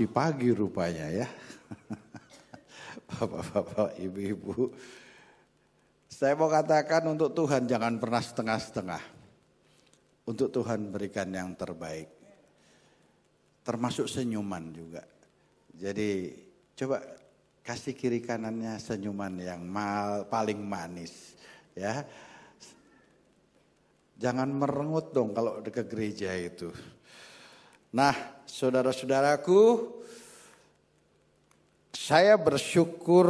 Masih pagi rupanya ya. Bapak-bapak, ibu-ibu. Saya mau katakan untuk Tuhan jangan pernah setengah-setengah. Untuk Tuhan berikan yang terbaik. Termasuk senyuman juga. Jadi coba kasih kiri kanannya senyuman yang mal, paling manis. Ya, Jangan merengut dong kalau ke gereja itu. Nah, saudara-saudaraku, saya bersyukur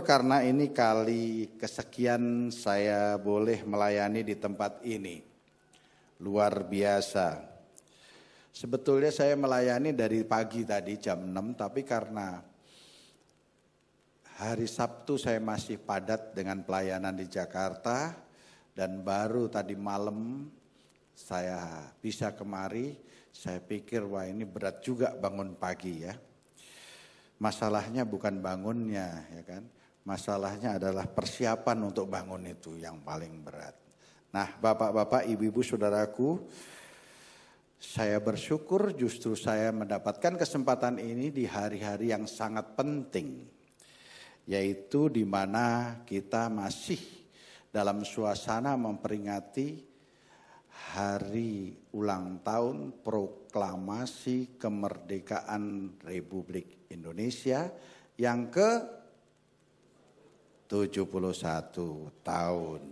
karena ini kali kesekian saya boleh melayani di tempat ini. Luar biasa. Sebetulnya saya melayani dari pagi tadi jam 6, tapi karena hari Sabtu saya masih padat dengan pelayanan di Jakarta, dan baru tadi malam saya bisa kemari, saya pikir wah ini berat juga bangun pagi ya. Masalahnya bukan bangunnya ya kan. Masalahnya adalah persiapan untuk bangun itu yang paling berat. Nah, Bapak-bapak, Ibu-ibu, Saudaraku, saya bersyukur justru saya mendapatkan kesempatan ini di hari-hari yang sangat penting. Yaitu di mana kita masih dalam suasana memperingati hari ulang tahun proklamasi kemerdekaan Republik Indonesia yang ke 71 tahun.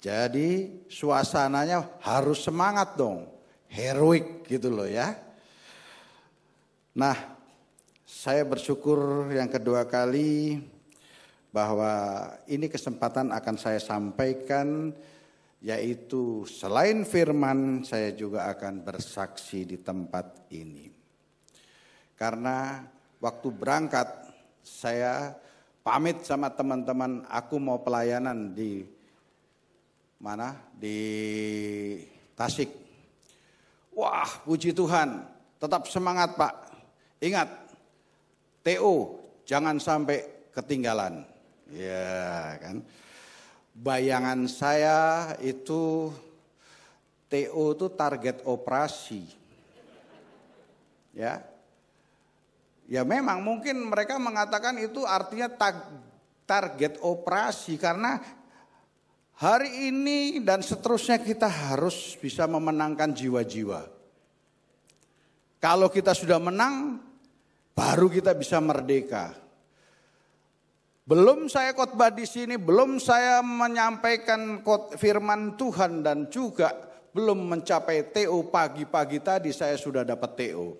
Jadi suasananya harus semangat dong, heroik gitu loh ya. Nah, saya bersyukur yang kedua kali bahwa ini kesempatan akan saya sampaikan yaitu selain firman saya juga akan bersaksi di tempat ini. Karena waktu berangkat saya pamit sama teman-teman aku mau pelayanan di mana? Di Tasik. Wah, puji Tuhan, tetap semangat Pak. Ingat, TO jangan sampai ketinggalan. Ya kan. Bayangan saya itu TO itu target operasi. Ya. Ya memang mungkin mereka mengatakan itu artinya target operasi karena hari ini dan seterusnya kita harus bisa memenangkan jiwa-jiwa. Kalau kita sudah menang, baru kita bisa merdeka. Belum saya khotbah di sini, belum saya menyampaikan firman Tuhan dan juga belum mencapai TO pagi-pagi tadi saya sudah dapat TO.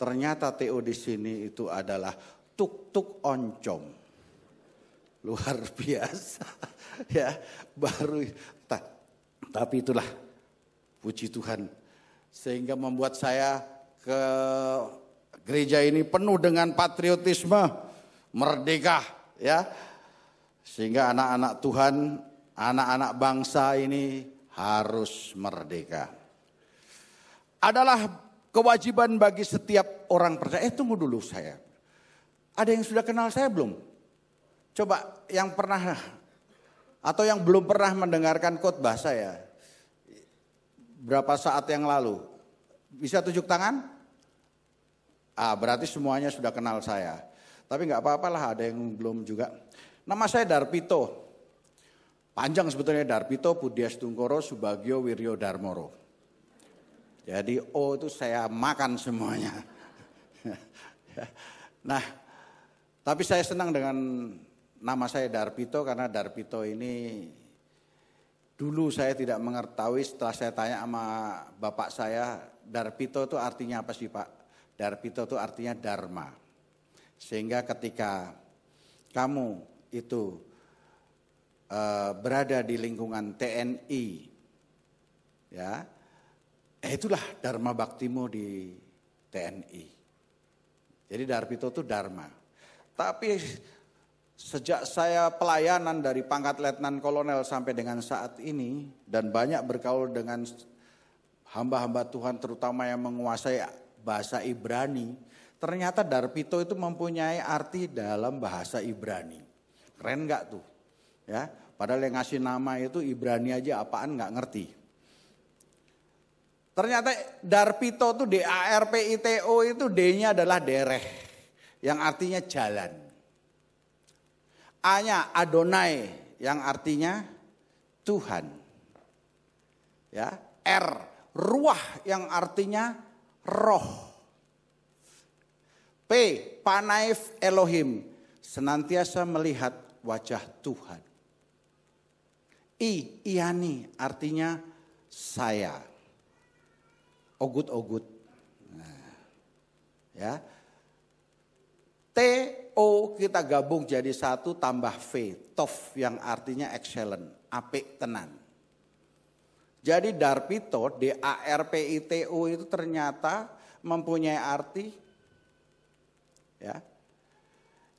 Ternyata TO di sini itu adalah tuk-tuk oncom. Luar biasa. ya, baru tapi itulah puji Tuhan sehingga membuat saya ke gereja ini penuh dengan patriotisme merdeka ya. Sehingga anak-anak Tuhan, anak-anak bangsa ini harus merdeka. Adalah kewajiban bagi setiap orang percaya. Eh tunggu dulu saya. Ada yang sudah kenal saya belum? Coba yang pernah atau yang belum pernah mendengarkan khotbah saya. Berapa saat yang lalu? Bisa tunjuk tangan? Ah, berarti semuanya sudah kenal saya. Tapi nggak apa-apalah ada yang belum juga. Nama saya Darpito. Panjang sebetulnya Darpito Budias Tungkoro Subagio Wiryo Darmoro. Jadi O itu saya makan semuanya. nah, tapi saya senang dengan nama saya Darpito karena Darpito ini dulu saya tidak mengetahui setelah saya tanya sama bapak saya Darpito itu artinya apa sih Pak? Darpito itu artinya Dharma. Sehingga ketika kamu itu uh, berada di lingkungan TNI, ya, eh itulah dharma baktimu di TNI. Jadi Darpito itu dharma. Tapi sejak saya pelayanan dari pangkat letnan kolonel sampai dengan saat ini dan banyak berkaul dengan hamba-hamba Tuhan terutama yang menguasai bahasa Ibrani, Ternyata Darpito itu mempunyai arti dalam bahasa Ibrani. Keren nggak tuh? Ya, padahal yang ngasih nama itu Ibrani aja apaan nggak ngerti. Ternyata Darpito itu D-A-R-P-I-T-O itu D-nya adalah dereh. Yang artinya jalan. A-nya Adonai yang artinya Tuhan. Ya, R ruah yang artinya roh. P Panaif Elohim senantiasa melihat wajah Tuhan. I Iani artinya saya. Ogut-ogut. Nah, ya. T O kita gabung jadi satu tambah V, tof yang artinya excellent, apik tenan. Jadi Darpito, D A R P I T O itu ternyata mempunyai arti ya.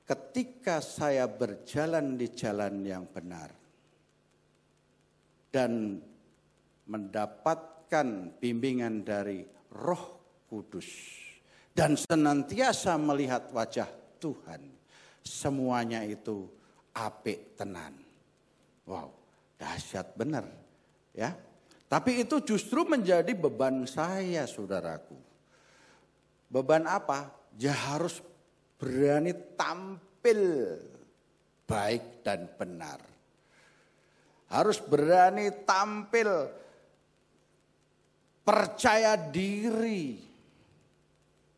Ketika saya berjalan di jalan yang benar dan mendapatkan bimbingan dari Roh Kudus dan senantiasa melihat wajah Tuhan, semuanya itu apik tenan. Wow, dahsyat benar ya. Tapi itu justru menjadi beban saya, saudaraku. Beban apa? Ya harus berani tampil baik dan benar. Harus berani tampil percaya diri.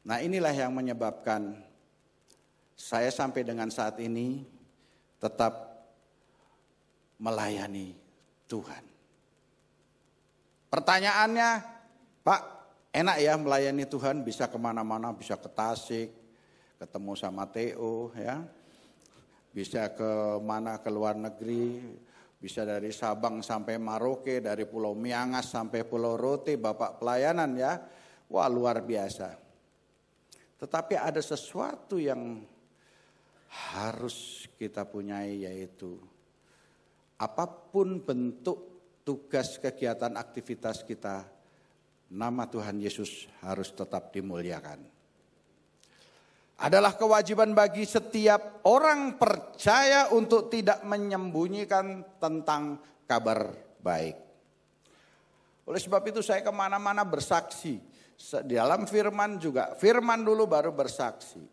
Nah inilah yang menyebabkan saya sampai dengan saat ini tetap melayani Tuhan. Pertanyaannya, Pak, enak ya melayani Tuhan, bisa ke mana-mana, bisa ke Tasik, ketemu sama Theo, ya, bisa ke mana ke luar negeri, bisa dari Sabang sampai Maroke, dari Pulau Miangas sampai Pulau Rote, Bapak pelayanan ya, wah luar biasa. Tetapi ada sesuatu yang harus kita punyai yaitu apa pun bentuk tugas kegiatan aktivitas kita, nama Tuhan Yesus harus tetap dimuliakan. Adalah kewajiban bagi setiap orang percaya untuk tidak menyembunyikan tentang kabar baik. Oleh sebab itu saya ke mana-mana bersaksi. Di dalam firman juga, firman dulu baru bersaksi.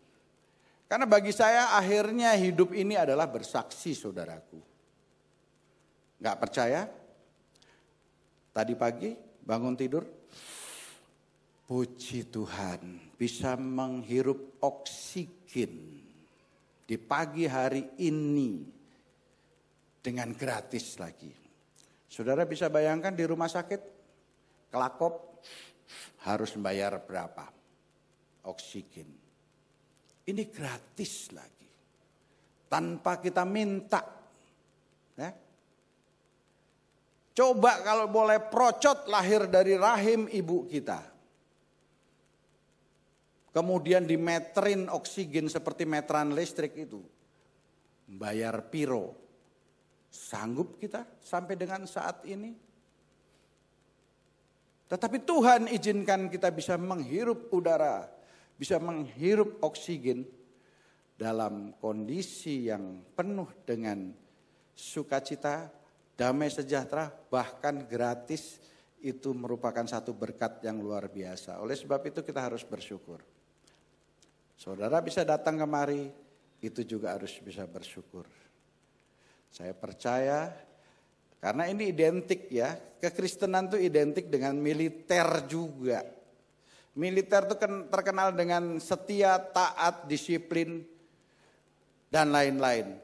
Karena bagi saya akhirnya hidup ini adalah bersaksi saudaraku. Gak percaya? Tadi pagi bangun tidur, puji Tuhan bisa menghirup oksigen di pagi hari ini dengan gratis lagi. Saudara bisa bayangkan di rumah sakit, kelakop harus membayar berapa oksigen. Ini gratis lagi. Tanpa kita minta. Ya, Coba kalau boleh procot lahir dari rahim ibu kita. Kemudian dimeterin oksigen seperti meteran listrik itu. Bayar piro. Sanggup kita sampai dengan saat ini? Tetapi Tuhan izinkan kita bisa menghirup udara, bisa menghirup oksigen dalam kondisi yang penuh dengan sukacita, damai sejahtera, bahkan gratis itu merupakan satu berkat yang luar biasa. Oleh sebab itu kita harus bersyukur. Saudara bisa datang kemari, itu juga harus bisa bersyukur. Saya percaya karena ini identik ya, kekristenan itu identik dengan militer juga. Militer itu terkenal dengan setia, taat, disiplin, dan lain-lain.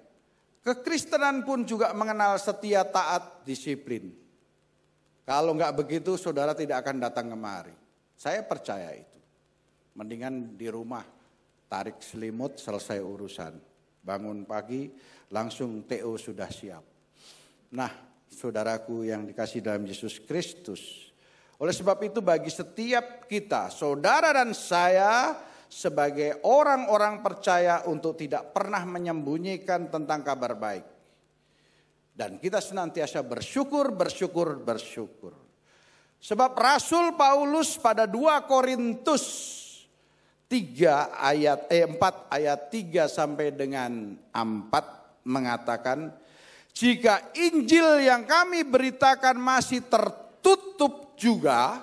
Kekristenan pun juga mengenal setia, taat, disiplin. Kalau nggak begitu saudara tidak akan datang kemari. Saya percaya itu. Mendingan di rumah tarik selimut selesai urusan. Bangun pagi langsung TO sudah siap. Nah saudaraku yang dikasih dalam Yesus Kristus. Oleh sebab itu bagi setiap kita, saudara dan saya sebagai orang-orang percaya untuk tidak pernah menyembunyikan tentang kabar baik. Dan kita senantiasa bersyukur, bersyukur, bersyukur. Sebab Rasul Paulus pada 2 Korintus 3 ayat eh 4 ayat 3 sampai dengan 4 mengatakan jika Injil yang kami beritakan masih tertutup juga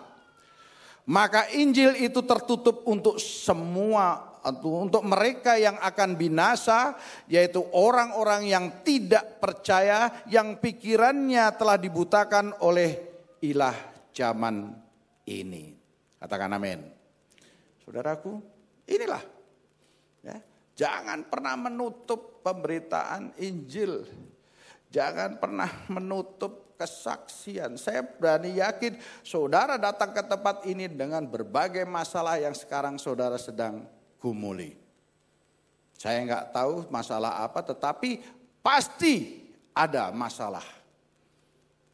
maka Injil itu tertutup untuk semua untuk mereka yang akan binasa yaitu orang-orang yang tidak percaya yang pikirannya telah dibutakan oleh ilah zaman ini. Katakan amin. Saudaraku, inilah ya, jangan pernah menutup pemberitaan Injil. Jangan pernah menutup kesaksian. Saya berani yakin saudara datang ke tempat ini dengan berbagai masalah yang sekarang saudara sedang gumuli. Saya nggak tahu masalah apa, tetapi pasti ada masalah.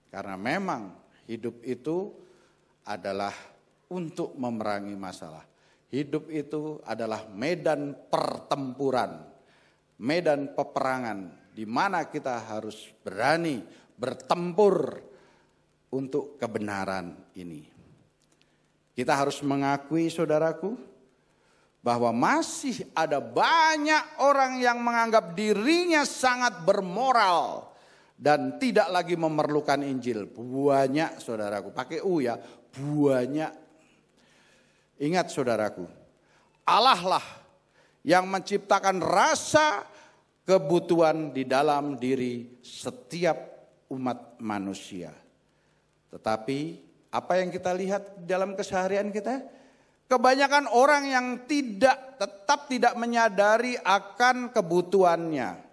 Karena memang hidup itu adalah untuk memerangi masalah. Hidup itu adalah medan pertempuran, medan peperangan di mana kita harus berani bertempur untuk kebenaran ini. Kita harus mengakui saudaraku bahwa masih ada banyak orang yang menganggap dirinya sangat bermoral dan tidak lagi memerlukan Injil. Banyak saudaraku, pakai U ya, banyak. Ingat saudaraku, Allah lah yang menciptakan rasa kebutuhan di dalam diri setiap umat manusia. Tetapi apa yang kita lihat dalam keseharian kita? Kebanyakan orang yang tidak tetap tidak menyadari akan kebutuhannya.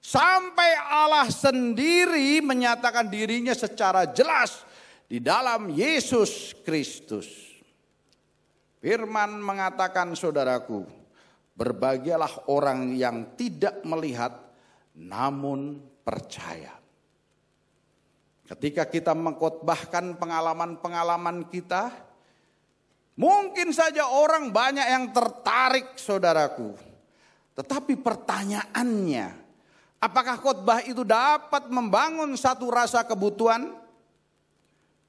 Sampai Allah sendiri menyatakan dirinya secara jelas di dalam Yesus Kristus. Firman mengatakan saudaraku, berbahagialah orang yang tidak melihat namun percaya. Ketika kita mengkotbahkan pengalaman-pengalaman kita, mungkin saja orang banyak yang tertarik saudaraku. Tetapi pertanyaannya, apakah khotbah itu dapat membangun satu rasa kebutuhan?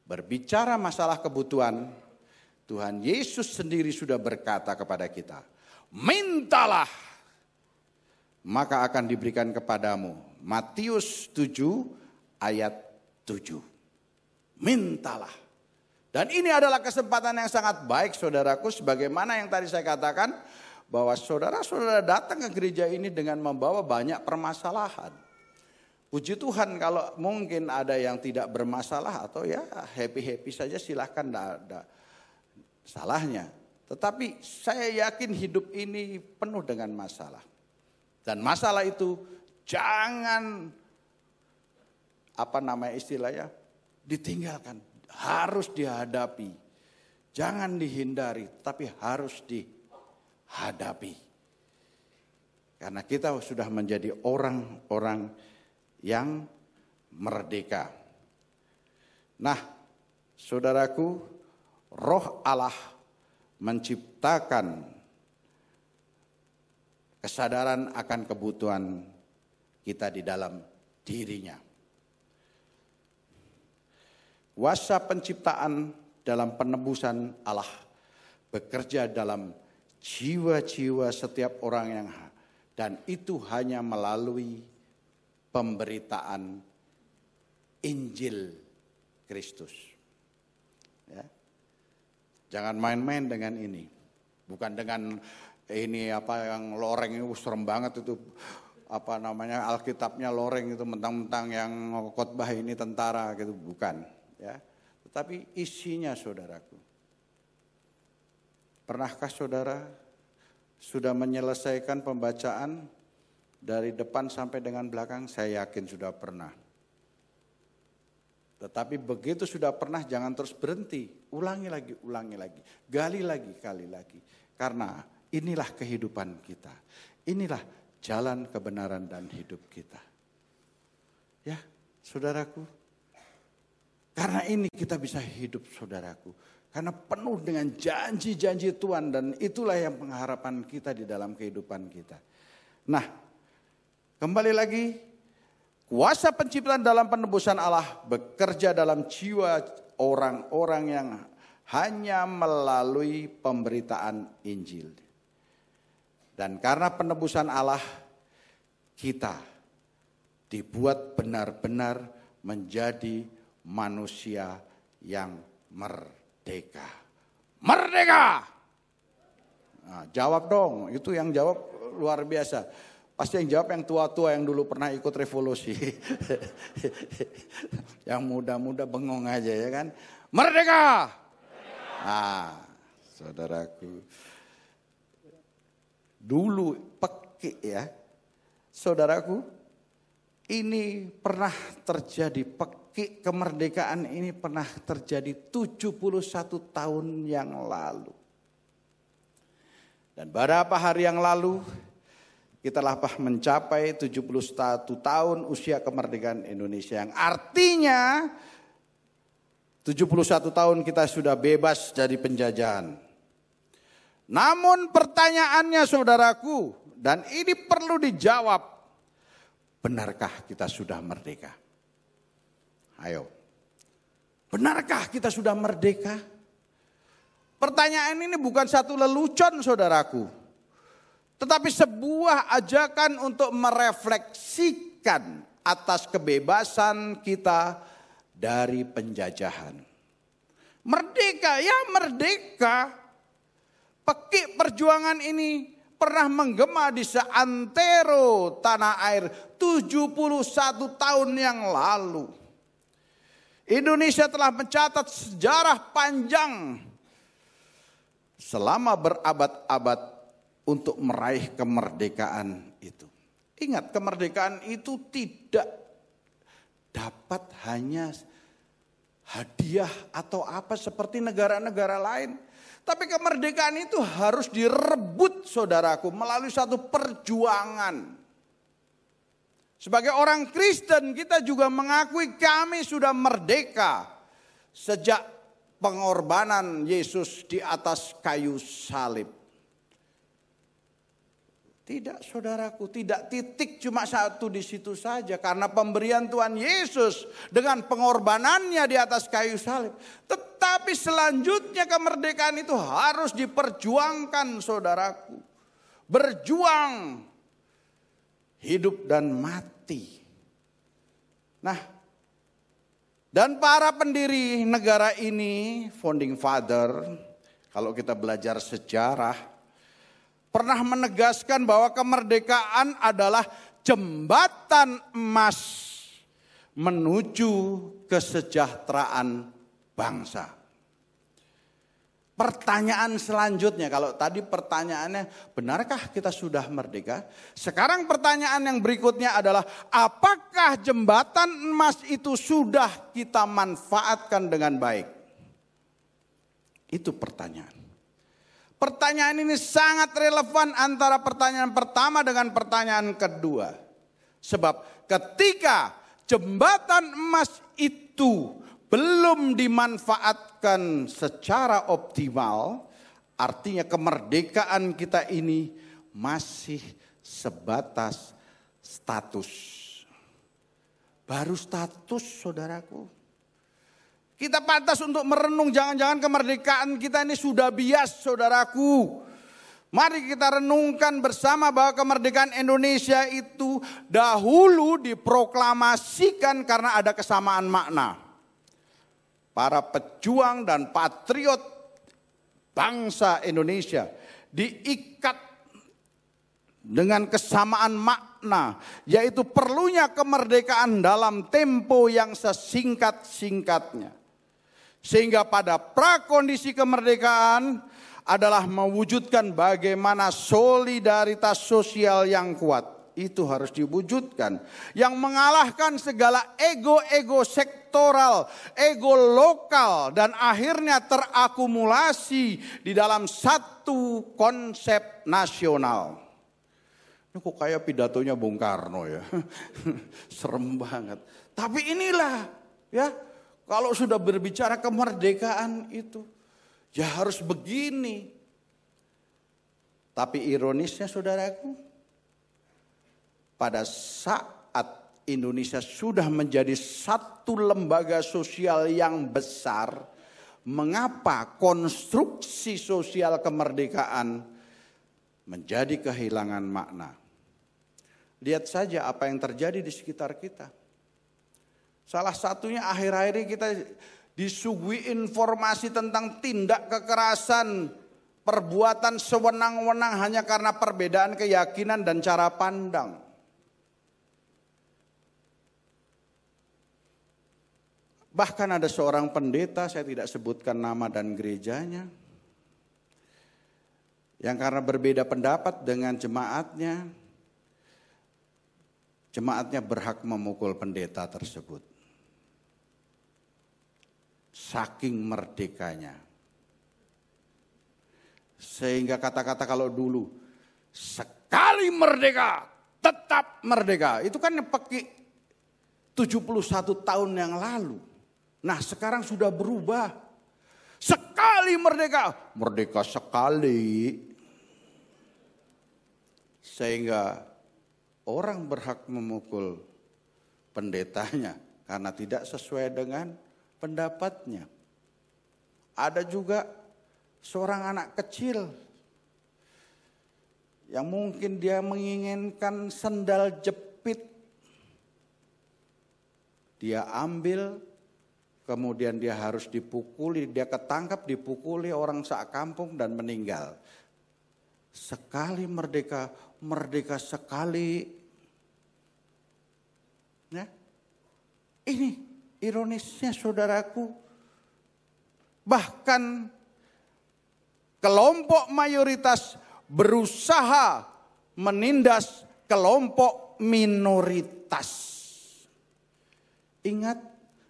Berbicara masalah kebutuhan, Tuhan Yesus sendiri sudah berkata kepada kita, mintalah maka akan diberikan kepadamu. Matius 7 ayat 7. Mintalah. Dan ini adalah kesempatan yang sangat baik saudaraku sebagaimana yang tadi saya katakan bahwa saudara-saudara datang ke gereja ini dengan membawa banyak permasalahan. Puji Tuhan kalau mungkin ada yang tidak bermasalah atau ya happy-happy saja silahkan tidak salahnya. Tetapi saya yakin hidup ini penuh dengan masalah. Dan masalah itu jangan apa namanya istilahnya ditinggalkan, harus dihadapi. Jangan dihindari, tapi harus dihadapi. Karena kita sudah menjadi orang-orang yang merdeka. Nah, saudaraku, roh Allah menciptakan kesadaran akan kebutuhan kita di dalam dirinya. Kuasa penciptaan dalam penebusan Allah bekerja dalam jiwa-jiwa setiap orang yang dan itu hanya melalui pemberitaan Injil Kristus. Jangan main-main dengan ini. Bukan dengan ini apa yang loreng itu serem banget itu apa namanya Alkitabnya loreng itu mentang-mentang yang khotbah ini tentara gitu bukan ya. Tetapi isinya saudaraku. Pernahkah saudara sudah menyelesaikan pembacaan dari depan sampai dengan belakang? Saya yakin sudah pernah. Tetapi begitu sudah pernah jangan terus berhenti. Ulangi lagi, ulangi lagi. Gali lagi, kali lagi. Karena inilah kehidupan kita. Inilah jalan kebenaran dan hidup kita. Ya, saudaraku, karena ini kita bisa hidup saudaraku. Karena penuh dengan janji-janji Tuhan dan itulah yang pengharapan kita di dalam kehidupan kita. Nah, kembali lagi kuasa penciptaan dalam penebusan Allah bekerja dalam jiwa orang-orang yang hanya melalui pemberitaan Injil. Dan karena penebusan Allah kita dibuat benar-benar menjadi manusia yang merdeka. Merdeka! Nah, jawab dong, itu yang jawab luar biasa. Pasti yang jawab yang tua-tua yang dulu pernah ikut revolusi. yang muda-muda bengong aja ya kan. Merdeka! Ah, saudaraku. Dulu pekik ya. Saudaraku, ini pernah terjadi pekik kemerdekaan ini pernah terjadi 71 tahun yang lalu. Dan beberapa hari yang lalu kita telah mencapai 71 tahun usia kemerdekaan Indonesia yang artinya 71 tahun kita sudah bebas dari penjajahan. Namun pertanyaannya saudaraku dan ini perlu dijawab. Benarkah kita sudah merdeka? Ayo. Benarkah kita sudah merdeka? Pertanyaan ini bukan satu lelucon saudaraku. Tetapi sebuah ajakan untuk merefleksikan atas kebebasan kita dari penjajahan. Merdeka, ya merdeka. Pekik perjuangan ini pernah menggema di seantero tanah air 71 tahun yang lalu. Indonesia telah mencatat sejarah panjang selama berabad-abad untuk meraih kemerdekaan itu. Ingat, kemerdekaan itu tidak dapat hanya hadiah atau apa seperti negara-negara lain. Tapi kemerdekaan itu harus direbut saudaraku melalui satu perjuangan. Sebagai orang Kristen kita juga mengakui kami sudah merdeka sejak pengorbanan Yesus di atas kayu salib. Tidak saudaraku, tidak titik cuma satu di situ saja. Karena pemberian Tuhan Yesus dengan pengorbanannya di atas kayu salib. Tetapi selanjutnya kemerdekaan itu harus diperjuangkan saudaraku. Berjuang hidup dan mati. Nah dan para pendiri negara ini, founding father, kalau kita belajar sejarah, pernah menegaskan bahwa kemerdekaan adalah jembatan emas menuju kesejahteraan bangsa. Pertanyaan selanjutnya, kalau tadi pertanyaannya, benarkah kita sudah merdeka? Sekarang pertanyaan yang berikutnya adalah, apakah jembatan emas itu sudah kita manfaatkan dengan baik? Itu pertanyaan. Pertanyaan ini sangat relevan antara pertanyaan pertama dengan pertanyaan kedua. Sebab ketika jembatan emas itu belum dimanfaatkan secara optimal, artinya kemerdekaan kita ini masih sebatas status. Baru status saudaraku. Kita pantas untuk merenung jangan-jangan kemerdekaan kita ini sudah bias saudaraku. Mari kita renungkan bersama bahwa kemerdekaan Indonesia itu dahulu diproklamasikan karena ada kesamaan makna para pejuang dan patriot bangsa Indonesia diikat dengan kesamaan makna yaitu perlunya kemerdekaan dalam tempo yang sesingkat-singkatnya. Sehingga pada prakondisi kemerdekaan adalah mewujudkan bagaimana solidaritas sosial yang kuat. Itu harus diwujudkan. Yang mengalahkan segala ego-ego sektor sektoral, ego lokal dan akhirnya terakumulasi di dalam satu konsep nasional. Ini kok kayak pidatonya Bung Karno ya. Serem banget. Tapi inilah ya, kalau sudah berbicara kemerdekaan itu ya harus begini. Tapi ironisnya saudaraku, pada saat Indonesia sudah menjadi satu lembaga sosial yang besar, mengapa konstruksi sosial kemerdekaan menjadi kehilangan makna? Lihat saja apa yang terjadi di sekitar kita. Salah satunya akhir-akhir ini kita disuguhi informasi tentang tindak kekerasan, perbuatan sewenang-wenang hanya karena perbedaan keyakinan dan cara pandang. Bahkan ada seorang pendeta, saya tidak sebutkan nama dan gerejanya, yang karena berbeda pendapat dengan jemaatnya, jemaatnya berhak memukul pendeta tersebut. Saking merdekanya. Sehingga kata-kata kalau dulu sekali merdeka, tetap merdeka. Itu kan pakai 71 tahun yang lalu. Nah sekarang sudah berubah. Sekali merdeka, merdeka sekali. Sehingga orang berhak memukul pendetanya karena tidak sesuai dengan pendapatnya. Ada juga seorang anak kecil yang mungkin dia menginginkan sendal jepit. Dia ambil, kemudian dia harus dipukuli, dia ketangkap, dipukuli orang sak kampung dan meninggal. Sekali merdeka, merdeka sekali. Ya. Ini ironisnya saudaraku. Bahkan kelompok mayoritas berusaha menindas kelompok minoritas. Ingat,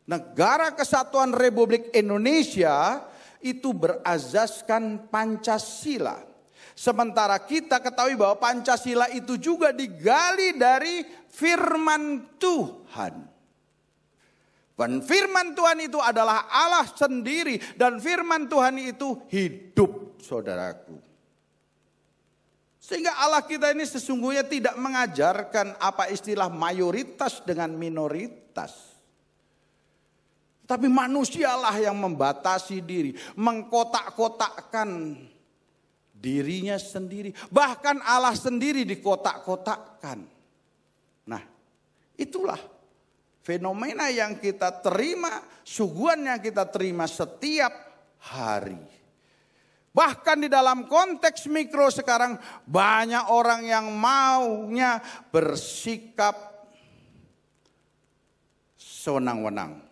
negara kesatuan Republik Indonesia itu berazaskan Pancasila. Sementara kita ketahui bahwa Pancasila itu juga digali dari firman Tuhan. Dan firman Tuhan itu adalah Allah sendiri dan firman Tuhan itu hidup, saudaraku. Sehingga Allah kita ini sesungguhnya tidak mengajarkan apa istilah mayoritas dengan minoritas. Tapi manusialah yang membatasi diri, mengkotak-kotakkan dirinya sendiri. Bahkan Allah sendiri dikotak-kotakkan. Nah, itulah fenomena yang kita terima, suguhan yang kita terima setiap hari. Bahkan di dalam konteks mikro sekarang banyak orang yang maunya bersikap sewenang-wenang.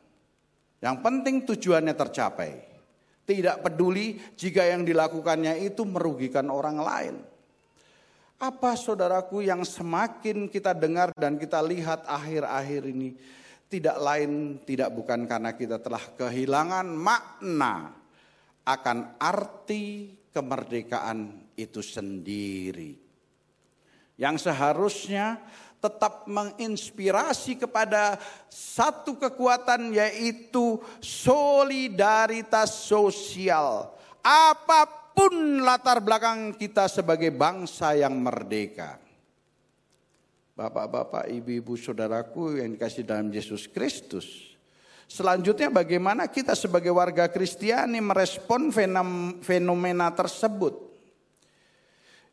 Yang penting tujuannya tercapai. Tidak peduli jika yang dilakukannya itu merugikan orang lain. Apa saudaraku yang semakin kita dengar dan kita lihat akhir-akhir ini tidak lain tidak bukan karena kita telah kehilangan makna akan arti kemerdekaan itu sendiri. Yang seharusnya tetap menginspirasi kepada satu kekuatan yaitu solidaritas sosial. Apa pun latar belakang kita sebagai bangsa yang merdeka. Bapak-bapak, ibu-ibu, saudaraku yang dikasih dalam Yesus Kristus. Selanjutnya bagaimana kita sebagai warga Kristiani merespon fenomena tersebut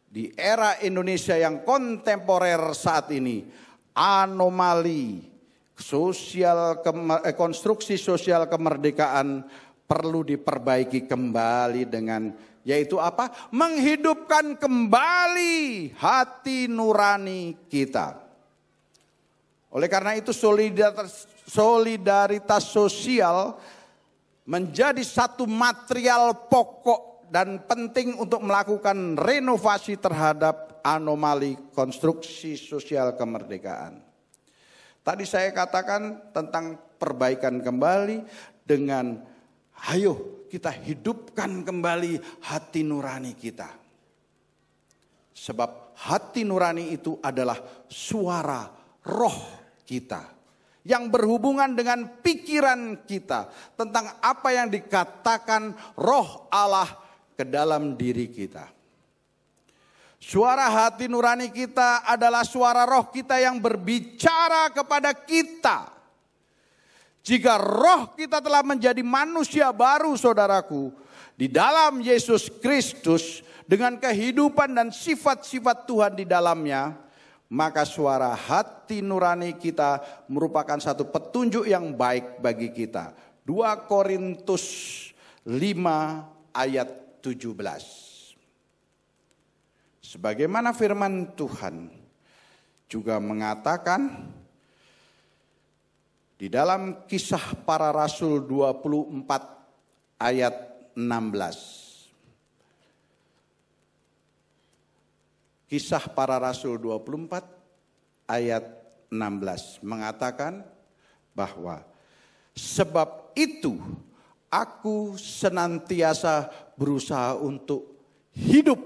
di era Indonesia yang kontemporer saat ini anomali sosial eh, konstruksi sosial kemerdekaan perlu diperbaiki kembali dengan yaitu apa? Menghidupkan kembali hati nurani kita. Oleh karena itu solidaritas, solidaritas sosial menjadi satu material pokok dan penting untuk melakukan renovasi terhadap anomali konstruksi sosial kemerdekaan. Tadi saya katakan tentang perbaikan kembali dengan ayo kita hidupkan kembali hati nurani kita. Sebab hati nurani itu adalah suara roh kita yang berhubungan dengan pikiran kita tentang apa yang dikatakan roh Allah ke dalam diri kita. Suara hati nurani kita adalah suara roh kita yang berbicara kepada kita. Jika roh kita telah menjadi manusia baru saudaraku. Di dalam Yesus Kristus dengan kehidupan dan sifat-sifat Tuhan di dalamnya. Maka suara hati nurani kita merupakan satu petunjuk yang baik bagi kita 2 Korintus 5 ayat 17. Sebagaimana firman Tuhan juga mengatakan di dalam kisah para rasul 24 ayat 16. Kisah para rasul 24 ayat 16 mengatakan bahwa sebab itu aku senantiasa berusaha untuk hidup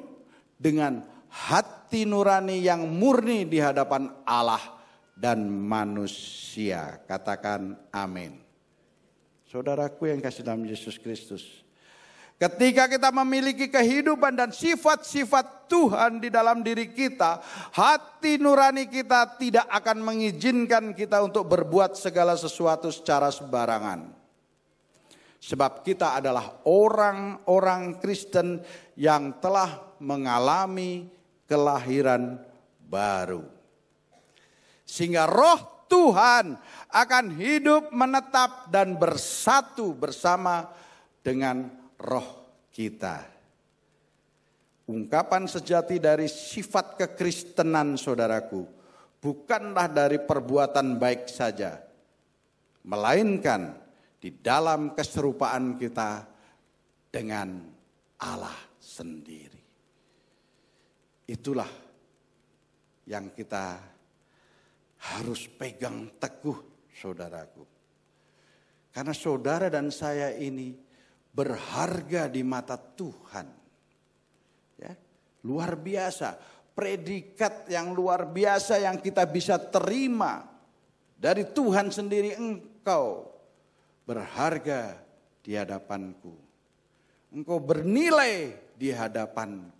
dengan hati nurani yang murni di hadapan Allah dan manusia. Katakan amin. Saudaraku yang kasih dalam Yesus Kristus. Ketika kita memiliki kehidupan dan sifat-sifat Tuhan di dalam diri kita, hati nurani kita tidak akan mengizinkan kita untuk berbuat segala sesuatu secara sembarangan. Sebab kita adalah orang-orang Kristen yang telah mengalami kelahiran baru. Sehingga roh Tuhan akan hidup menetap dan bersatu bersama dengan roh kita. Ungkapan sejati dari sifat kekristenan saudaraku bukanlah dari perbuatan baik saja. Melainkan di dalam keserupaan kita dengan Allah sendiri. Itulah yang kita harus pegang teguh saudaraku. Karena saudara dan saya ini berharga di mata Tuhan. Ya, luar biasa, predikat yang luar biasa yang kita bisa terima dari Tuhan sendiri engkau berharga di hadapanku. Engkau bernilai di hadapanku.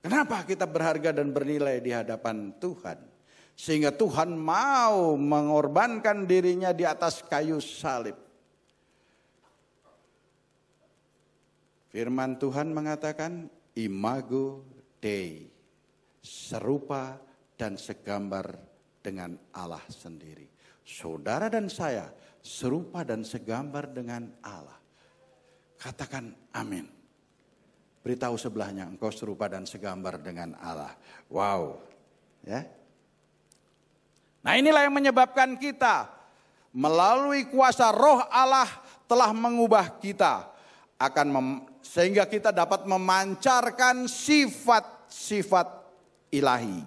Kenapa kita berharga dan bernilai di hadapan Tuhan? Sehingga Tuhan mau mengorbankan dirinya di atas kayu salib. Firman Tuhan mengatakan imago Dei, serupa dan segambar dengan Allah sendiri. Saudara dan saya serupa dan segambar dengan Allah. Katakan amin. Beritahu sebelahnya engkau serupa dan segambar dengan Allah. Wow. Ya. Nah inilah yang menyebabkan kita melalui kuasa roh Allah telah mengubah kita akan mem, sehingga kita dapat memancarkan sifat-sifat ilahi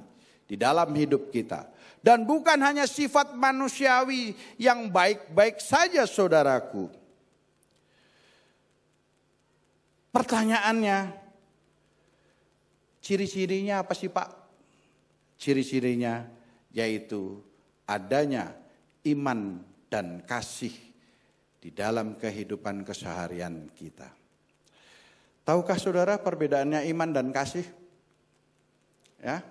di dalam hidup kita. Dan bukan hanya sifat manusiawi yang baik-baik saja saudaraku. Pertanyaannya, ciri-cirinya apa sih Pak? Ciri-cirinya yaitu adanya iman dan kasih di dalam kehidupan keseharian kita. Tahukah saudara perbedaannya iman dan kasih? Ya,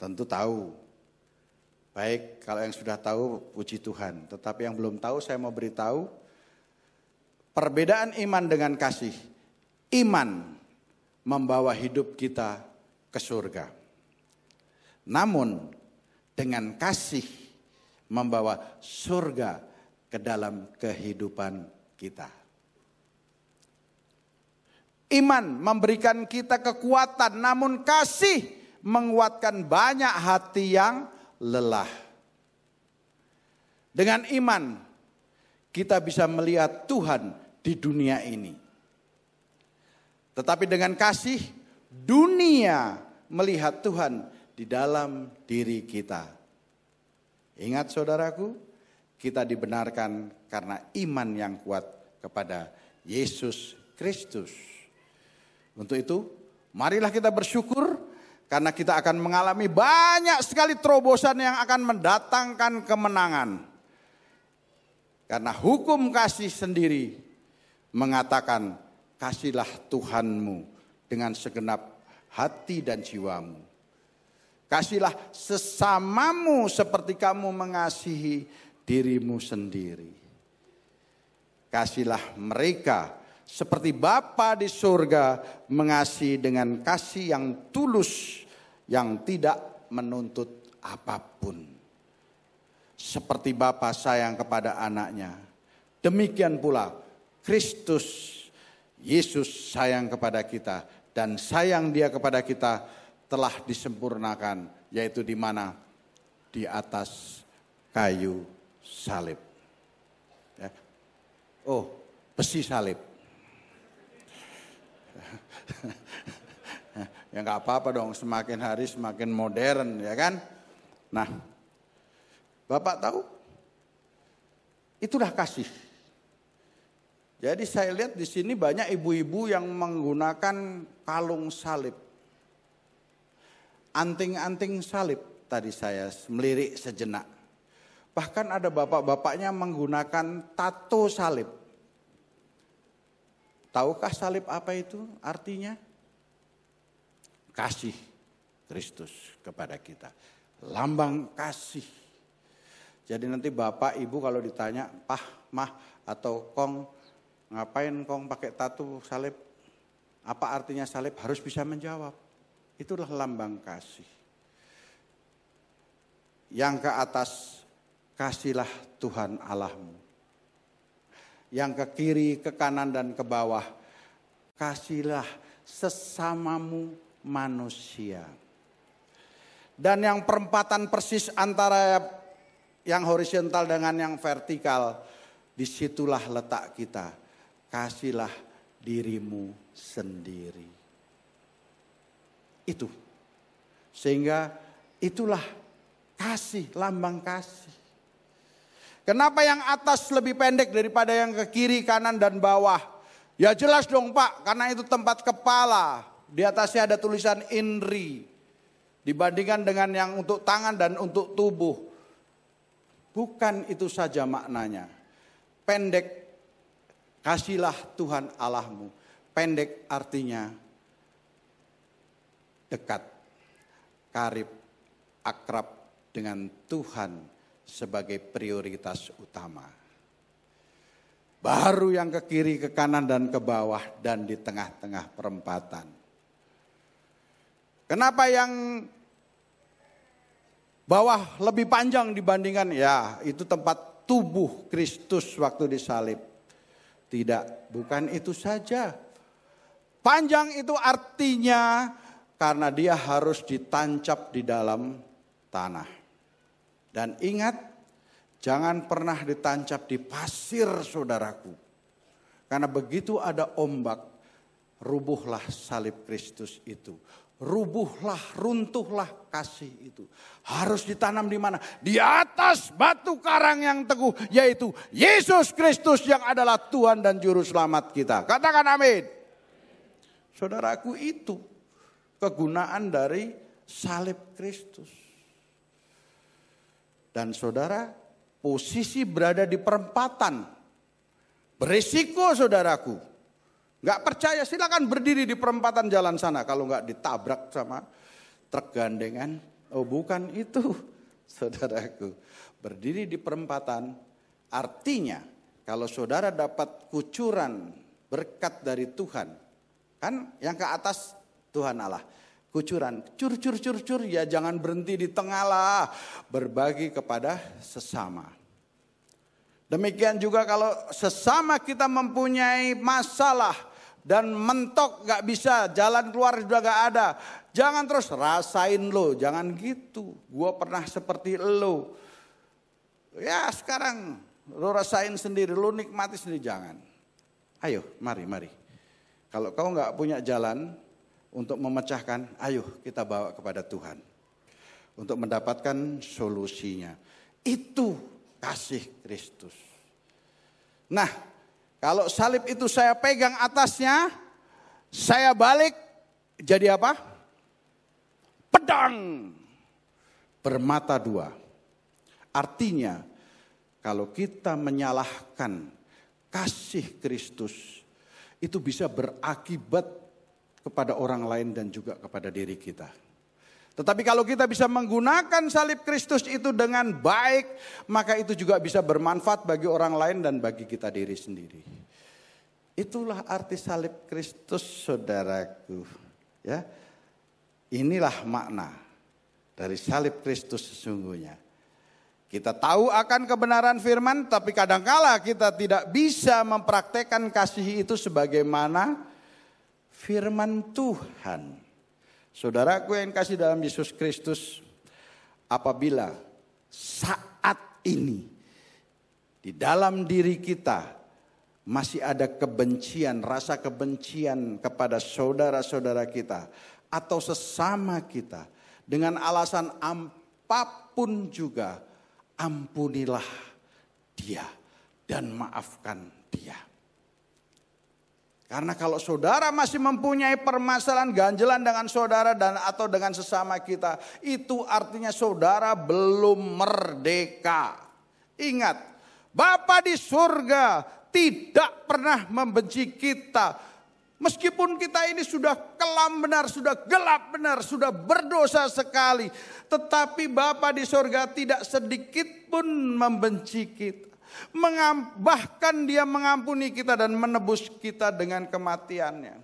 tentu tahu. Baik, kalau yang sudah tahu puji Tuhan. Tetapi yang belum tahu saya mau beritahu perbedaan iman dengan kasih. Iman membawa hidup kita ke surga. Namun dengan kasih membawa surga ke dalam kehidupan kita. Iman memberikan kita kekuatan, namun kasih menguatkan banyak hati yang lelah. Dengan iman kita bisa melihat Tuhan di dunia ini. Tetapi dengan kasih dunia melihat Tuhan di dalam diri kita. Ingat saudaraku, kita dibenarkan karena iman yang kuat kepada Yesus Kristus. Untuk itu, marilah kita bersyukur karena kita akan mengalami banyak sekali terobosan yang akan mendatangkan kemenangan. Karena hukum kasih sendiri mengatakan kasihlah Tuhanmu dengan segenap hati dan jiwamu. Kasihlah sesamamu seperti kamu mengasihi dirimu sendiri. Kasihlah mereka seperti Bapa di surga mengasihi dengan kasih yang tulus yang tidak menuntut apa pun. seperti Bapa sayang kepada anaknya. Demikian pula Kristus Yesus sayang kepada kita dan sayang dia kepada kita telah disempurnakan yaitu di mana di atas kayu salib. Ya. Oh, besi salib. ya nggak apa-apa dong, semakin hari semakin modern ya kan. Nah, Bapak tahu? Itulah kasih. Jadi saya lihat di sini banyak ibu-ibu yang menggunakan kalung salib. Anting-anting salib tadi saya melirik sejenak. Bahkan ada bapak-bapaknya menggunakan tato salib. Tahukah salib apa itu artinya? Kasih Kristus kepada kita. Lambang kasih jadi nanti bapak ibu kalau ditanya, pah, mah atau kong, ngapain kong pakai tatu salib? Apa artinya salib? Harus bisa menjawab. Itulah lambang kasih. Yang ke atas, kasihlah Tuhan Allahmu. Yang ke kiri, ke kanan, dan ke bawah, kasihlah sesamamu manusia. Dan yang perempatan persis antara yang horizontal dengan yang vertikal, di situlah letak kita. Kasihlah dirimu sendiri. Itu. Sehingga itulah kasih, lambang kasih. Kenapa yang atas lebih pendek daripada yang ke kiri, kanan, dan bawah? Ya jelas dong pak, karena itu tempat kepala. Di atasnya ada tulisan inri. Dibandingkan dengan yang untuk tangan dan untuk tubuh. Bukan itu saja maknanya. Pendek, kasihlah Tuhan Allahmu. Pendek artinya dekat, karib, akrab dengan Tuhan sebagai prioritas utama. Baru yang ke kiri, ke kanan, dan ke bawah, dan di tengah-tengah perempatan. Kenapa yang bawah lebih panjang dibandingkan ya itu tempat tubuh Kristus waktu disalib. Tidak, bukan itu saja. Panjang itu artinya karena dia harus ditancap di dalam tanah. Dan ingat, jangan pernah ditancap di pasir saudaraku. Karena begitu ada ombak, rubuhlah salib Kristus itu rubuhlah, runtuhlah kasih itu. Harus ditanam di mana? Di atas batu karang yang teguh, yaitu Yesus Kristus yang adalah Tuhan dan Juru Selamat kita. Katakan amin. Saudaraku itu kegunaan dari salib Kristus. Dan saudara, posisi berada di perempatan. Berisiko saudaraku Nggak percaya silakan berdiri di perempatan jalan sana kalau nggak ditabrak sama truk gandengan. Oh bukan itu saudaraku. Berdiri di perempatan artinya kalau saudara dapat kucuran berkat dari Tuhan. Kan yang ke atas Tuhan Allah. Kucuran, cur cur cur cur ya jangan berhenti di tengah lah. Berbagi kepada sesama. Demikian juga kalau sesama kita mempunyai masalah dan mentok gak bisa, jalan keluar juga gak ada. Jangan terus rasain lo, jangan gitu. Gue pernah seperti lo. Ya sekarang lo rasain sendiri, lo nikmati sendiri, jangan. Ayo, mari, mari. Kalau kau gak punya jalan untuk memecahkan, ayo kita bawa kepada Tuhan. Untuk mendapatkan solusinya. Itu kasih Kristus. Nah, kalau salib itu saya pegang atasnya, saya balik jadi apa? Pedang bermata dua. Artinya kalau kita menyalahkan kasih Kristus itu bisa berakibat kepada orang lain dan juga kepada diri kita. Tetapi kalau kita bisa menggunakan salib Kristus itu dengan baik, maka itu juga bisa bermanfaat bagi orang lain dan bagi kita diri sendiri. Itulah arti salib Kristus, saudaraku. Ya, inilah makna dari salib Kristus sesungguhnya. Kita tahu akan kebenaran firman, tapi kadangkala kita tidak bisa mempraktekkan kasih itu sebagaimana firman Tuhan. Saudaraku yang kasih dalam Yesus Kristus, apabila saat ini di dalam diri kita masih ada kebencian, rasa kebencian kepada saudara-saudara kita atau sesama kita dengan alasan apa pun juga, ampunilah dia dan maafkan dia. Karena kalau saudara masih mempunyai permasalahan ganjelan dengan saudara dan atau dengan sesama kita, itu artinya saudara belum merdeka. Ingat, Bapa di surga tidak pernah membenci kita. Meskipun kita ini sudah kelam benar, sudah gelap benar, sudah berdosa sekali. Tetapi Bapa di surga tidak sedikit pun membenci kita bahkan dia mengampuni kita dan menebus kita dengan kematiannya.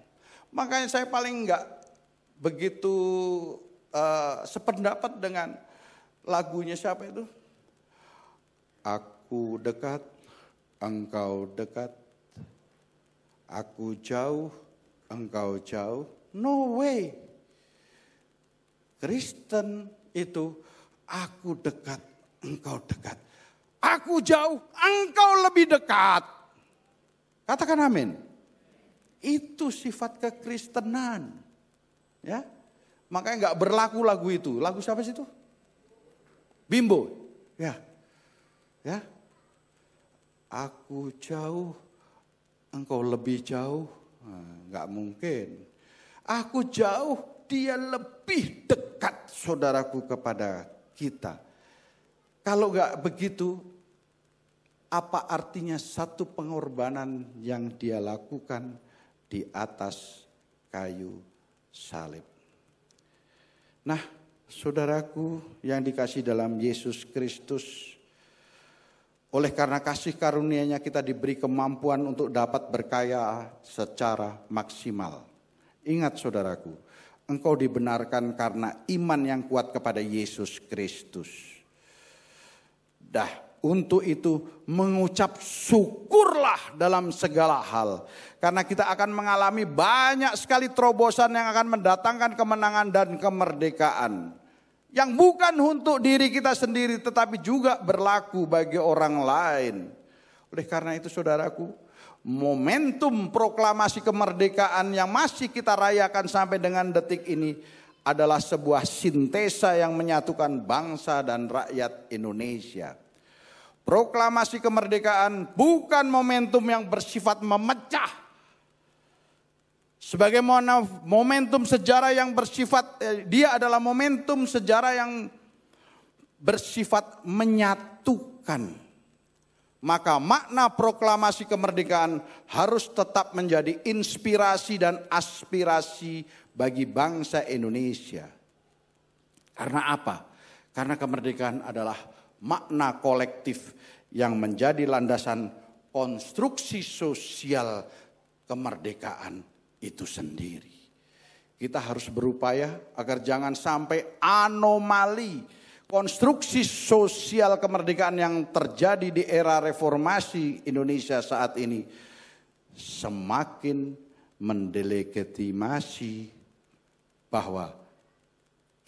Makanya saya paling enggak begitu uh, sependapat dengan lagunya siapa itu? Aku dekat, engkau dekat. Aku jauh, engkau jauh. No way. Kristen itu aku dekat, engkau dekat. Aku jauh, engkau lebih dekat. Katakan amin. Itu sifat kekristenan. Ya. Makanya nggak berlaku lagu itu. Lagu siapa sih itu? Bimbo. Ya. Ya. Aku jauh, engkau lebih jauh. Nah, nggak mungkin. Aku jauh, dia lebih dekat saudaraku kepada kita. Kalau nggak begitu, apa artinya satu pengorbanan yang dia lakukan di atas kayu salib? Nah, saudaraku yang dikasih dalam Yesus Kristus, oleh karena kasih karunia-Nya kita diberi kemampuan untuk dapat berkaya secara maksimal. Ingat saudaraku, engkau dibenarkan karena iman yang kuat kepada Yesus Kristus. Dah, untuk itu mengucap syukurlah dalam segala hal. Karena kita akan mengalami banyak sekali terobosan yang akan mendatangkan kemenangan dan kemerdekaan. Yang bukan untuk diri kita sendiri tetapi juga berlaku bagi orang lain. Oleh karena itu saudaraku, momentum proklamasi kemerdekaan yang masih kita rayakan sampai dengan detik ini adalah sebuah sintesa yang menyatukan bangsa dan rakyat Indonesia. Proklamasi kemerdekaan bukan momentum yang bersifat memecah. Sebagaimana momentum sejarah yang bersifat, eh, dia adalah momentum sejarah yang bersifat menyatukan. Maka makna proklamasi kemerdekaan harus tetap menjadi inspirasi dan aspirasi bagi bangsa Indonesia. Karena apa? Karena kemerdekaan adalah makna kolektif yang menjadi landasan konstruksi sosial kemerdekaan itu sendiri. Kita harus berupaya agar jangan sampai anomali konstruksi sosial kemerdekaan yang terjadi di era reformasi Indonesia saat ini semakin mendelegitimasi bahwa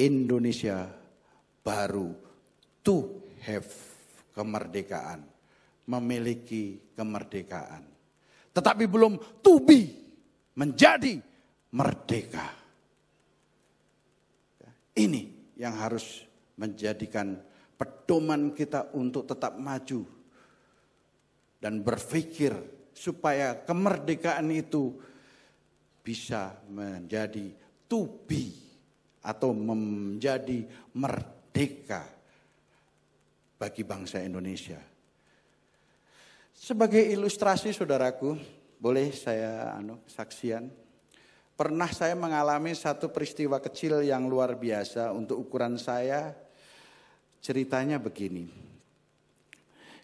Indonesia baru to have kemerdekaan, memiliki kemerdekaan. Tetapi belum to be, menjadi merdeka. Ini yang harus menjadikan pedoman kita untuk tetap maju dan berpikir supaya kemerdekaan itu bisa menjadi to be atau menjadi merdeka bagi bangsa Indonesia. Sebagai ilustrasi saudaraku, boleh saya anu, saksian. Pernah saya mengalami satu peristiwa kecil yang luar biasa untuk ukuran saya. Ceritanya begini.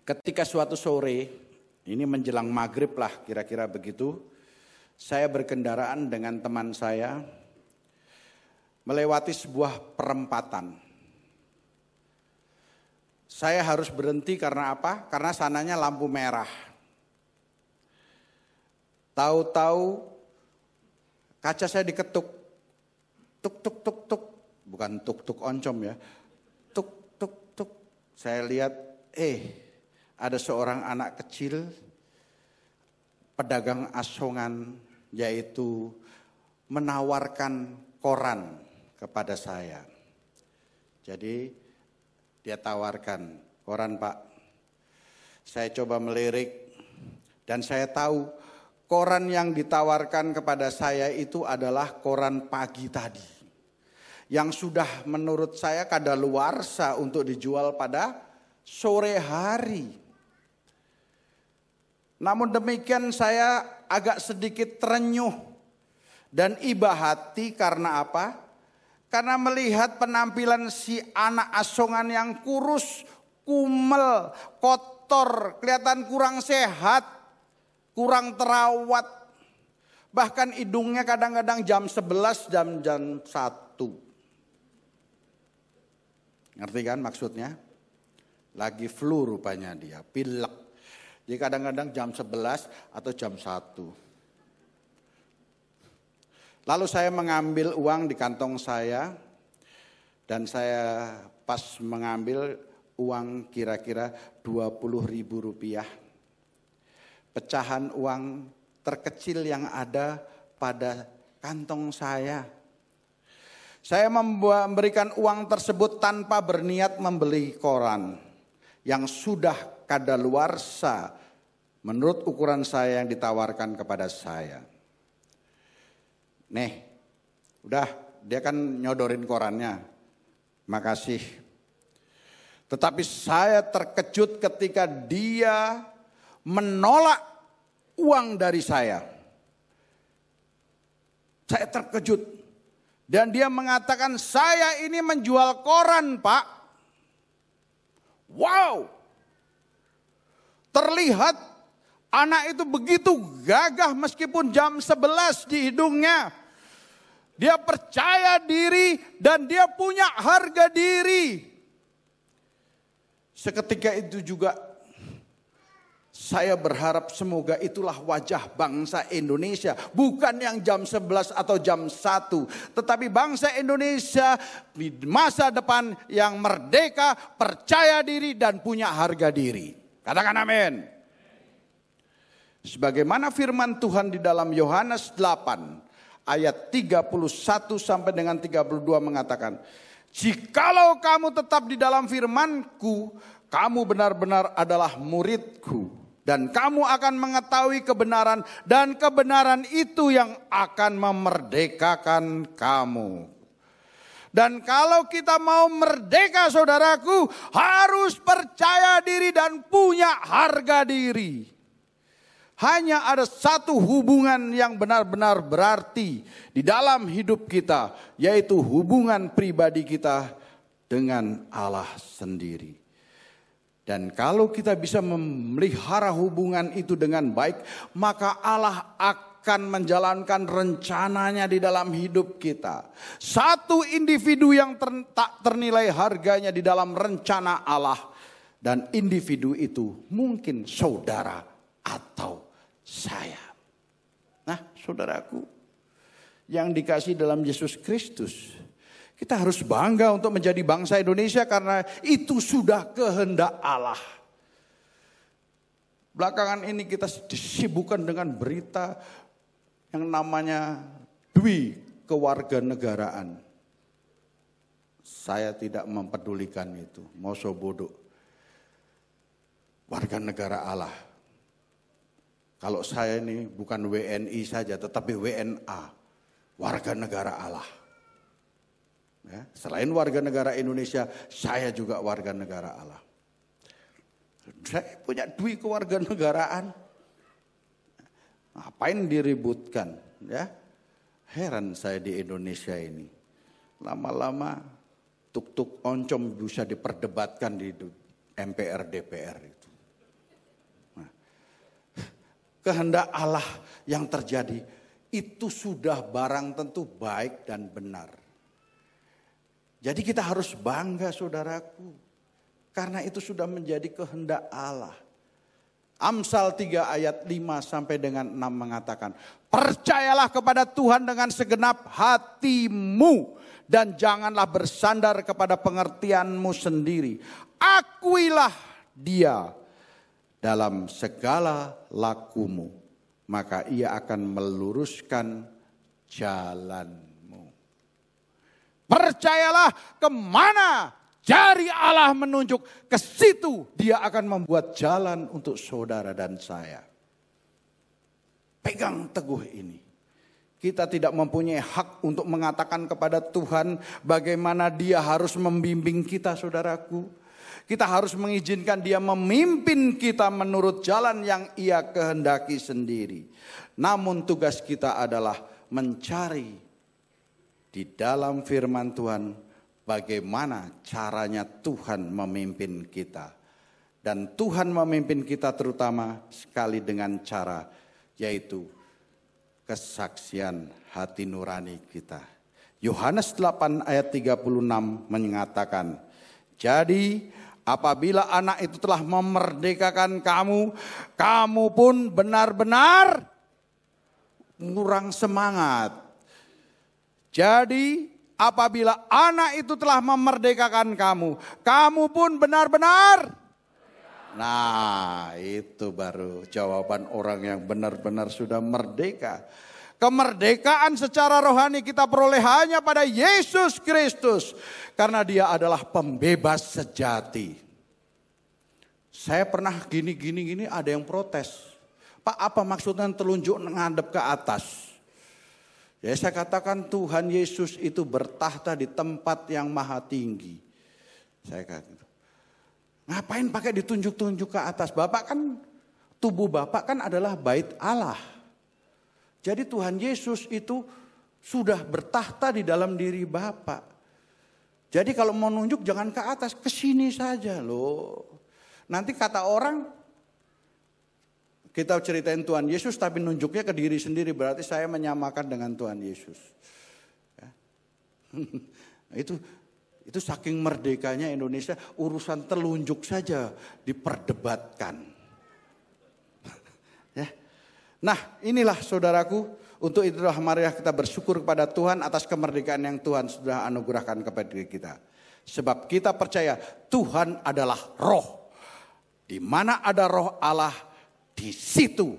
Ketika suatu sore, ini menjelang maghrib lah kira-kira begitu. Saya berkendaraan dengan teman saya melewati sebuah perempatan. Saya harus berhenti karena apa? Karena sananya lampu merah. Tahu-tahu kaca saya diketuk. Tuk tuk tuk tuk. Bukan tuk tuk oncom ya. Tuk tuk tuk. Saya lihat eh ada seorang anak kecil pedagang asongan yaitu menawarkan koran kepada saya. Jadi dia tawarkan, koran pak. Saya coba melirik dan saya tahu koran yang ditawarkan kepada saya itu adalah koran pagi tadi. Yang sudah menurut saya kadaluarsa untuk dijual pada sore hari. Namun demikian saya agak sedikit terenyuh dan iba hati karena apa? Karena melihat penampilan si anak asongan yang kurus, kumel, kotor, kelihatan kurang sehat, kurang terawat. Bahkan hidungnya kadang-kadang jam 11 jam jam 1. Ngerti kan maksudnya? Lagi flu rupanya dia, pilek. Jadi kadang-kadang jam 11 atau jam 1. Lalu saya mengambil uang di kantong saya dan saya pas mengambil uang kira-kira 20 ribu rupiah. Pecahan uang terkecil yang ada pada kantong saya. Saya memberikan uang tersebut tanpa berniat membeli koran yang sudah kadaluarsa menurut ukuran saya yang ditawarkan kepada saya. Nih, udah dia kan nyodorin korannya. Makasih. Tetapi saya terkejut ketika dia menolak uang dari saya. Saya terkejut. Dan dia mengatakan saya ini menjual koran pak. Wow. Terlihat anak itu begitu gagah meskipun jam 11 di hidungnya. Dia percaya diri dan dia punya harga diri. Seketika itu juga saya berharap semoga itulah wajah bangsa Indonesia. Bukan yang jam 11 atau jam 1. Tetapi bangsa Indonesia di masa depan yang merdeka, percaya diri dan punya harga diri. Katakan amin. Sebagaimana firman Tuhan di dalam Yohanes 8 ayat 31 sampai dengan 32 mengatakan, Jikalau kamu tetap di dalam firmanku, kamu benar-benar adalah muridku. Dan kamu akan mengetahui kebenaran dan kebenaran itu yang akan memerdekakan kamu. Dan kalau kita mau merdeka saudaraku harus percaya diri dan punya harga diri. Hanya ada satu hubungan yang benar-benar berarti di dalam hidup kita, yaitu hubungan pribadi kita dengan Allah sendiri. Dan kalau kita bisa memelihara hubungan itu dengan baik, maka Allah akan menjalankan rencananya di dalam hidup kita. Satu individu yang ter, tak ternilai harganya di dalam rencana Allah. Dan individu itu mungkin saudara atau saya. Nah, saudaraku, yang dikasih dalam Yesus Kristus, kita harus bangga untuk menjadi bangsa Indonesia karena itu sudah kehendak Allah. Belakangan ini kita disibukkan dengan berita yang namanya dwi kewarganegaraan. Saya tidak mempedulikan itu, mau bodoh. Warga negara Allah kalau saya ini bukan WNI saja, tetapi WNA, warga negara Allah. Ya, selain warga negara Indonesia, saya juga warga negara Allah. Saya punya duit kewarganegaraan. Ngapain diributkan? Ya, heran saya di Indonesia ini. Lama-lama tuk-tuk oncom bisa diperdebatkan di MPR DPR itu kehendak Allah yang terjadi itu sudah barang tentu baik dan benar. Jadi kita harus bangga saudaraku. Karena itu sudah menjadi kehendak Allah. Amsal 3 ayat 5 sampai dengan 6 mengatakan, Percayalah kepada Tuhan dengan segenap hatimu dan janganlah bersandar kepada pengertianmu sendiri. Akuilah dia dalam segala lakumu, maka ia akan meluruskan jalanmu. Percayalah ke mana jari Allah menunjuk, ke situ dia akan membuat jalan untuk saudara dan saya. Pegang teguh ini. Kita tidak mempunyai hak untuk mengatakan kepada Tuhan bagaimana dia harus membimbing kita saudaraku. Kita harus mengizinkan dia memimpin kita menurut jalan yang ia kehendaki sendiri. Namun tugas kita adalah mencari di dalam firman Tuhan bagaimana caranya Tuhan memimpin kita. Dan Tuhan memimpin kita terutama sekali dengan cara yaitu kesaksian hati nurani kita. Yohanes 8 ayat 36 mengatakan, Jadi apabila anak itu telah memerdekakan kamu, kamu pun benar-benar kurang semangat. Jadi apabila anak itu telah memerdekakan kamu, kamu pun benar-benar Nah, itu baru jawaban orang yang benar-benar sudah merdeka. Kemerdekaan secara rohani kita peroleh hanya pada Yesus Kristus. Karena dia adalah pembebas sejati. Saya pernah gini-gini gini ada yang protes. Pak apa maksudnya telunjuk ngadep ke atas? Ya saya katakan Tuhan Yesus itu bertahta di tempat yang maha tinggi. Saya katakan Ngapain pakai ditunjuk-tunjuk ke atas? Bapak kan, tubuh Bapak kan adalah bait Allah. Jadi Tuhan Yesus itu sudah bertahta di dalam diri Bapak. Jadi kalau mau nunjuk jangan ke atas, ke sini saja loh. Nanti kata orang, kita ceritain Tuhan Yesus tapi nunjuknya ke diri sendiri berarti saya menyamakan dengan Tuhan Yesus. Ya. itu itu saking merdekanya Indonesia, urusan telunjuk saja diperdebatkan. Nah inilah saudaraku, untuk itulah marilah kita bersyukur kepada Tuhan atas kemerdekaan yang Tuhan sudah anugerahkan kepada kita. Sebab kita percaya Tuhan adalah roh. Di mana ada roh Allah, di situ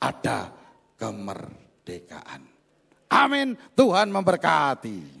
ada kemerdekaan. Amin. Tuhan memberkati.